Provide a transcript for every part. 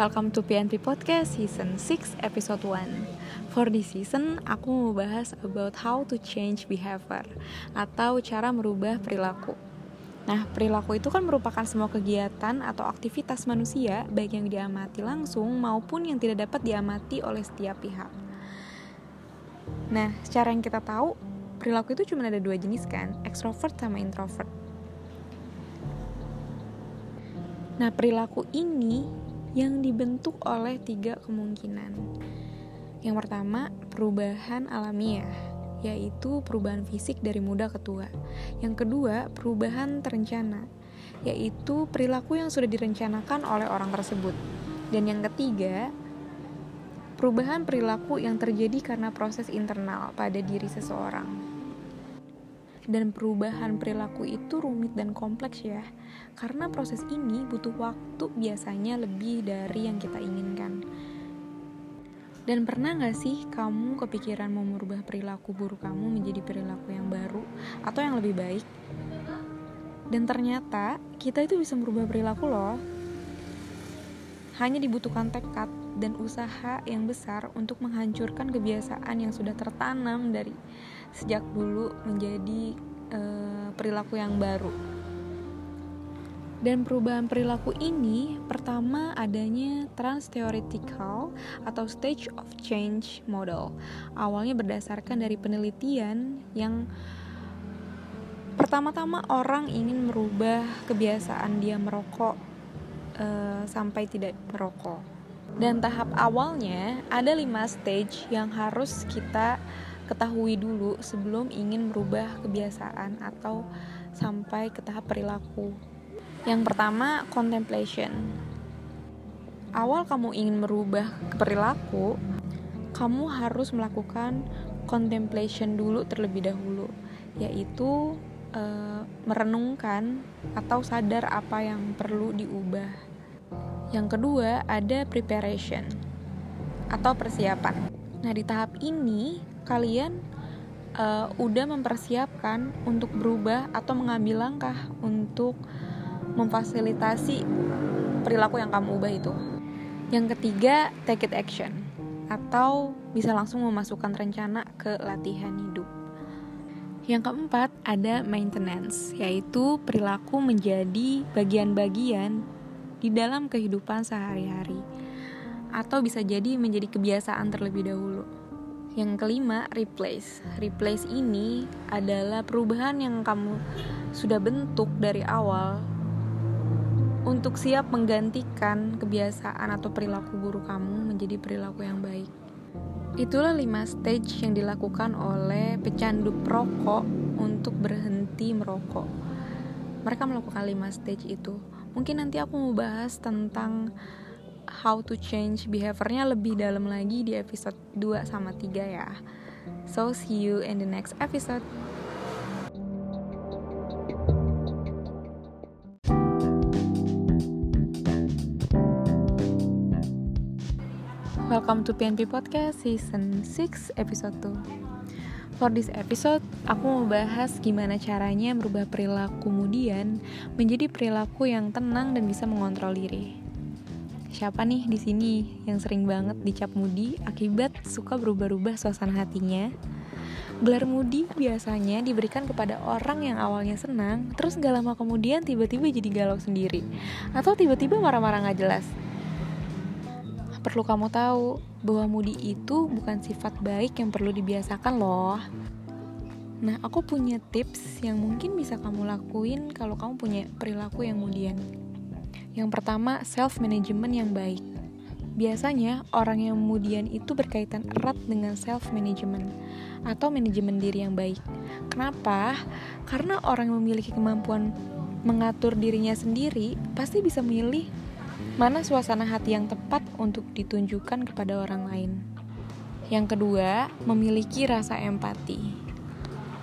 Welcome to PNP Podcast Season 6 Episode 1 For this season, aku mau bahas about how to change behavior Atau cara merubah perilaku. Nah, perilaku itu kan merupakan semua kegiatan atau aktivitas manusia Baik yang diamati langsung maupun yang tidak dapat diamati oleh setiap pihak. Nah, secara yang kita tahu, perilaku itu cuma ada dua jenis kan Extrovert sama introvert. Nah, perilaku ini yang dibentuk oleh tiga kemungkinan. Yang pertama, perubahan alamiah, yaitu perubahan fisik dari muda ke tua. Yang kedua, perubahan terencana, yaitu perilaku yang sudah direncanakan oleh orang tersebut. Dan yang ketiga, perubahan perilaku yang terjadi karena proses internal pada diri seseorang dan perubahan perilaku itu rumit dan kompleks ya karena proses ini butuh waktu biasanya lebih dari yang kita inginkan dan pernah gak sih kamu kepikiran mau merubah perilaku buruk kamu menjadi perilaku yang baru atau yang lebih baik? Dan ternyata kita itu bisa merubah perilaku loh. Hanya dibutuhkan tekad dan usaha yang besar untuk menghancurkan kebiasaan yang sudah tertanam dari sejak dulu menjadi uh, perilaku yang baru. Dan perubahan perilaku ini pertama adanya trans-theoretical atau stage of change model. Awalnya berdasarkan dari penelitian yang pertama-tama orang ingin merubah kebiasaan dia merokok uh, sampai tidak merokok. Dan tahap awalnya ada lima stage yang harus kita ketahui dulu sebelum ingin merubah kebiasaan atau sampai ke tahap perilaku. Yang pertama, contemplation. Awal kamu ingin merubah perilaku, kamu harus melakukan contemplation dulu terlebih dahulu, yaitu e, merenungkan atau sadar apa yang perlu diubah. Yang kedua, ada preparation atau persiapan. Nah, di tahap ini kalian uh, udah mempersiapkan untuk berubah atau mengambil langkah untuk memfasilitasi perilaku yang kamu ubah itu. Yang ketiga, take it action atau bisa langsung memasukkan rencana ke latihan hidup. Yang keempat, ada maintenance, yaitu perilaku menjadi bagian-bagian di dalam kehidupan sehari-hari atau bisa jadi menjadi kebiasaan terlebih dahulu. Yang kelima, replace. Replace ini adalah perubahan yang kamu sudah bentuk dari awal untuk siap menggantikan kebiasaan atau perilaku buruk kamu menjadi perilaku yang baik. Itulah lima stage yang dilakukan oleh pecandu perokok untuk berhenti merokok. Mereka melakukan lima stage itu. Mungkin nanti aku mau bahas tentang how to change behaviornya lebih dalam lagi di episode 2 sama 3 ya. So see you in the next episode. Welcome to PNP Podcast Season 6 Episode 2 For this episode, aku mau bahas gimana caranya merubah perilaku kemudian menjadi perilaku yang tenang dan bisa mengontrol diri. Siapa nih di sini yang sering banget dicap mudi akibat suka berubah-ubah suasana hatinya? Gelar mudi biasanya diberikan kepada orang yang awalnya senang, terus gak lama kemudian tiba-tiba jadi galau sendiri, atau tiba-tiba marah-marah gak jelas. Perlu kamu tahu bahwa mudi itu bukan sifat baik yang perlu dibiasakan loh. Nah, aku punya tips yang mungkin bisa kamu lakuin kalau kamu punya perilaku yang mudian. Yang pertama, self management yang baik. Biasanya, orang yang kemudian itu berkaitan erat dengan self management atau manajemen diri yang baik. Kenapa? Karena orang yang memiliki kemampuan mengatur dirinya sendiri pasti bisa memilih mana suasana hati yang tepat untuk ditunjukkan kepada orang lain. Yang kedua, memiliki rasa empati.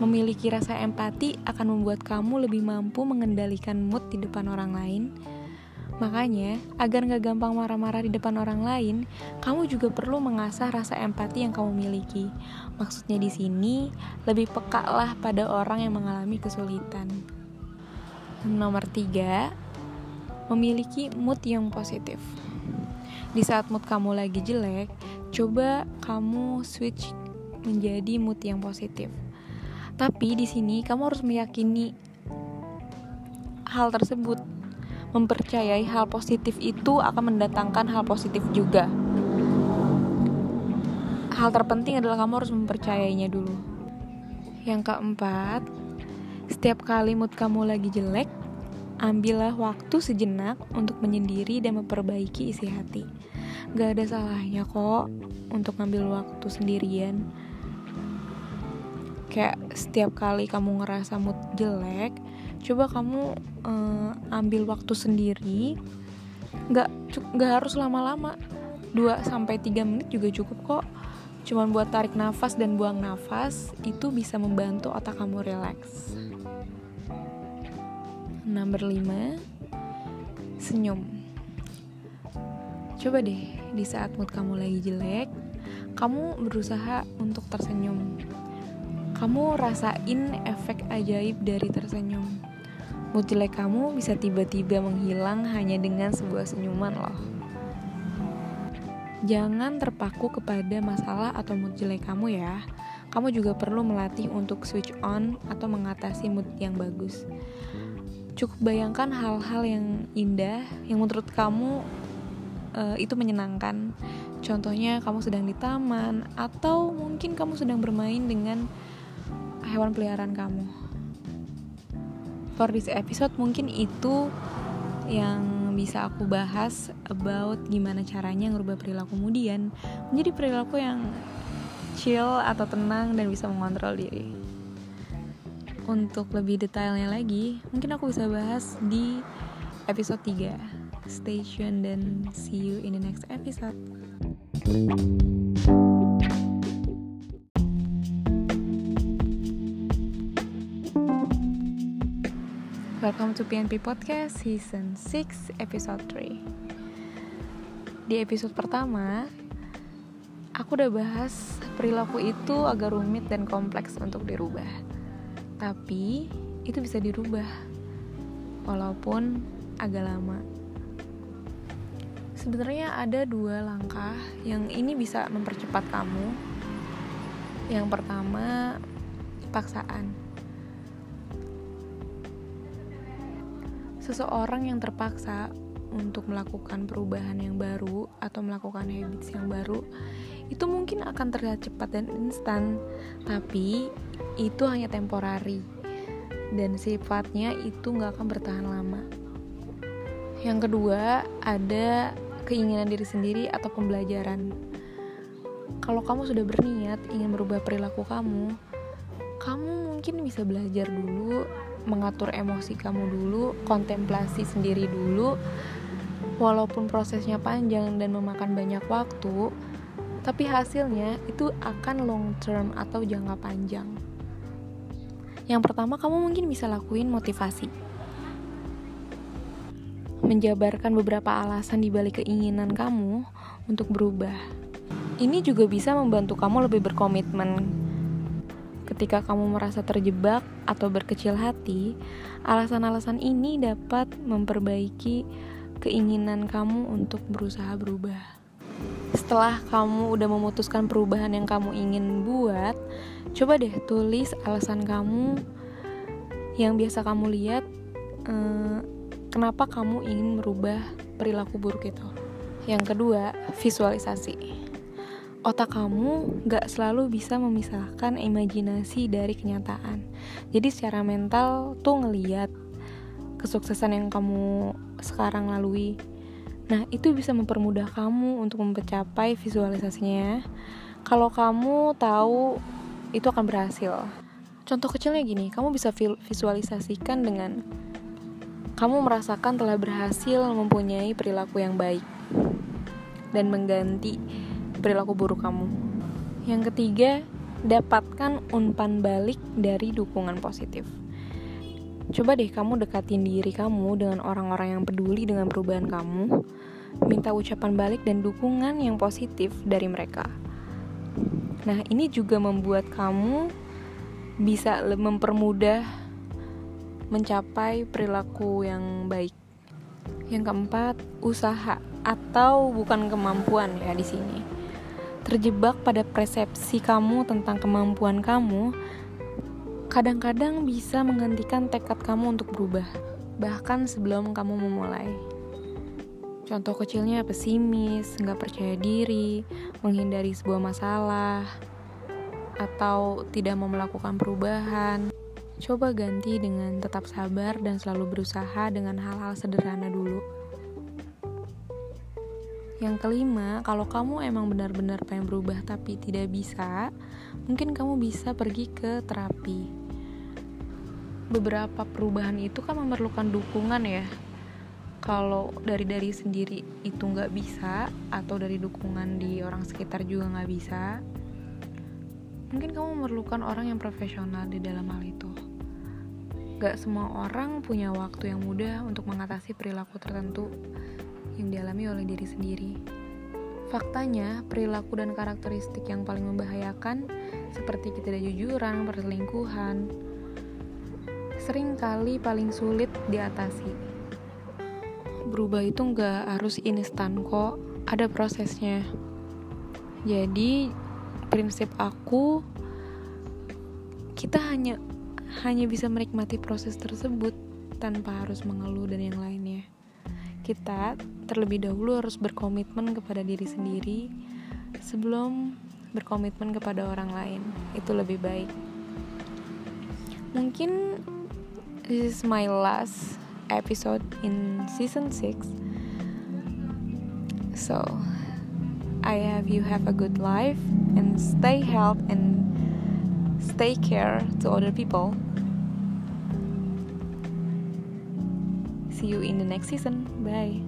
Memiliki rasa empati akan membuat kamu lebih mampu mengendalikan mood di depan orang lain Makanya, agar gak gampang marah-marah di depan orang lain, kamu juga perlu mengasah rasa empati yang kamu miliki. Maksudnya di sini, lebih peka lah pada orang yang mengalami kesulitan. Nomor tiga, memiliki mood yang positif. Di saat mood kamu lagi jelek, coba kamu switch menjadi mood yang positif. Tapi di sini kamu harus meyakini hal tersebut. Mempercayai hal positif itu akan mendatangkan hal positif juga. Hal terpenting adalah kamu harus mempercayainya dulu. Yang keempat, setiap kali mood kamu lagi jelek, ambillah waktu sejenak untuk menyendiri dan memperbaiki isi hati. Gak ada salahnya kok untuk ngambil waktu sendirian kayak setiap kali kamu ngerasa mood jelek coba kamu uh, ambil waktu sendiri. Nggak nggak harus lama-lama. 2 sampai 3 menit juga cukup kok. Cuman buat tarik nafas dan buang nafas itu bisa membantu otak kamu relax Nomor 5 Senyum. Coba deh di saat mood kamu lagi jelek Kamu berusaha untuk tersenyum. Kamu rasain efek ajaib dari tersenyum. Mood jelek kamu bisa tiba-tiba menghilang hanya dengan sebuah senyuman loh. Jangan terpaku kepada masalah atau mood jelek kamu ya. Kamu juga perlu melatih untuk switch on atau mengatasi mood yang bagus. Cukup bayangkan hal-hal yang indah yang menurut kamu uh, itu menyenangkan. Contohnya kamu sedang di taman atau mungkin kamu sedang bermain dengan hewan peliharaan kamu. For this episode mungkin itu yang bisa aku bahas about gimana caranya ngerubah perilaku kemudian menjadi perilaku yang chill atau tenang dan bisa mengontrol diri. Untuk lebih detailnya lagi, mungkin aku bisa bahas di episode 3. Stay tuned dan see you in the next episode. Welcome to PNP Podcast Season 6 Episode 3 Di episode pertama Aku udah bahas perilaku itu agak rumit dan kompleks untuk dirubah. Tapi itu bisa dirubah Walaupun agak lama. Sebenarnya ada dua langkah yang ini bisa mempercepat kamu. Yang pertama paksaan seseorang yang terpaksa untuk melakukan perubahan yang baru atau melakukan habits yang baru itu mungkin akan terlihat cepat dan instan. Tapi itu hanya temporari. Dan sifatnya itu nggak akan bertahan lama. Yang kedua ada keinginan diri sendiri atau pembelajaran. Kalau kamu sudah berniat ingin merubah perilaku kamu kamu mungkin bisa belajar dulu mengatur emosi kamu dulu, kontemplasi sendiri dulu. Walaupun prosesnya panjang dan memakan banyak waktu, tapi hasilnya itu akan long term atau jangka panjang. Yang pertama, kamu mungkin bisa lakuin motivasi. Menjabarkan beberapa alasan di balik keinginan kamu untuk berubah. Ini juga bisa membantu kamu lebih berkomitmen Ketika kamu merasa terjebak atau berkecil hati, alasan-alasan ini dapat memperbaiki keinginan kamu untuk berusaha berubah. Setelah kamu udah memutuskan perubahan yang kamu ingin buat, coba deh tulis alasan kamu yang biasa kamu lihat eh, kenapa kamu ingin merubah perilaku buruk itu. Yang kedua, visualisasi otak kamu gak selalu bisa memisahkan imajinasi dari kenyataan. Jadi secara mental tuh ngeliat kesuksesan yang kamu sekarang lalui. Nah, itu bisa mempermudah kamu untuk mencapai visualisasinya. Kalau kamu tahu itu akan berhasil. Contoh kecilnya gini, kamu bisa visualisasikan dengan kamu merasakan telah berhasil mempunyai perilaku yang baik dan mengganti perilaku buruk kamu. Yang ketiga, dapatkan umpan balik dari dukungan positif. Coba deh kamu dekatin diri kamu dengan orang-orang yang peduli dengan perubahan kamu. Minta ucapan balik dan dukungan yang positif dari mereka. Nah, ini juga membuat kamu bisa mempermudah mencapai perilaku yang baik. Yang keempat, usaha atau bukan kemampuan ya di sini. Terjebak pada persepsi kamu tentang kemampuan kamu kadang-kadang bisa menggantikan tekad kamu untuk berubah, bahkan sebelum kamu memulai. Contoh kecilnya pesimis, nggak percaya diri, menghindari sebuah masalah, atau tidak mau melakukan perubahan. Coba ganti dengan tetap sabar dan selalu berusaha dengan hal-hal sederhana dulu. Yang kelima, kalau kamu emang benar-benar pengen berubah tapi tidak bisa, mungkin kamu bisa pergi ke terapi. Beberapa perubahan itu kan memerlukan dukungan ya. Kalau dari dari sendiri itu nggak bisa atau dari dukungan di orang sekitar juga nggak bisa mungkin kamu memerlukan orang yang profesional di dalam hal itu. Gak semua orang punya waktu yang mudah untuk mengatasi perilaku tertentu yang dialami oleh diri sendiri. Faktanya, perilaku dan karakteristik yang paling membahayakan seperti ketidakjujuran, perselingkuhan, sering kali paling sulit diatasi. Berubah itu nggak harus instan kok, ada prosesnya. Jadi prinsip aku kita hanya hanya bisa menikmati proses tersebut tanpa harus mengeluh dan yang lainnya. Kita terlebih dahulu harus berkomitmen kepada diri sendiri sebelum berkomitmen kepada orang lain. Itu lebih baik. Mungkin This is my last episode in season 6. So, I have you have a good life and stay healthy and stay care to other people. See you in the next season. Bye.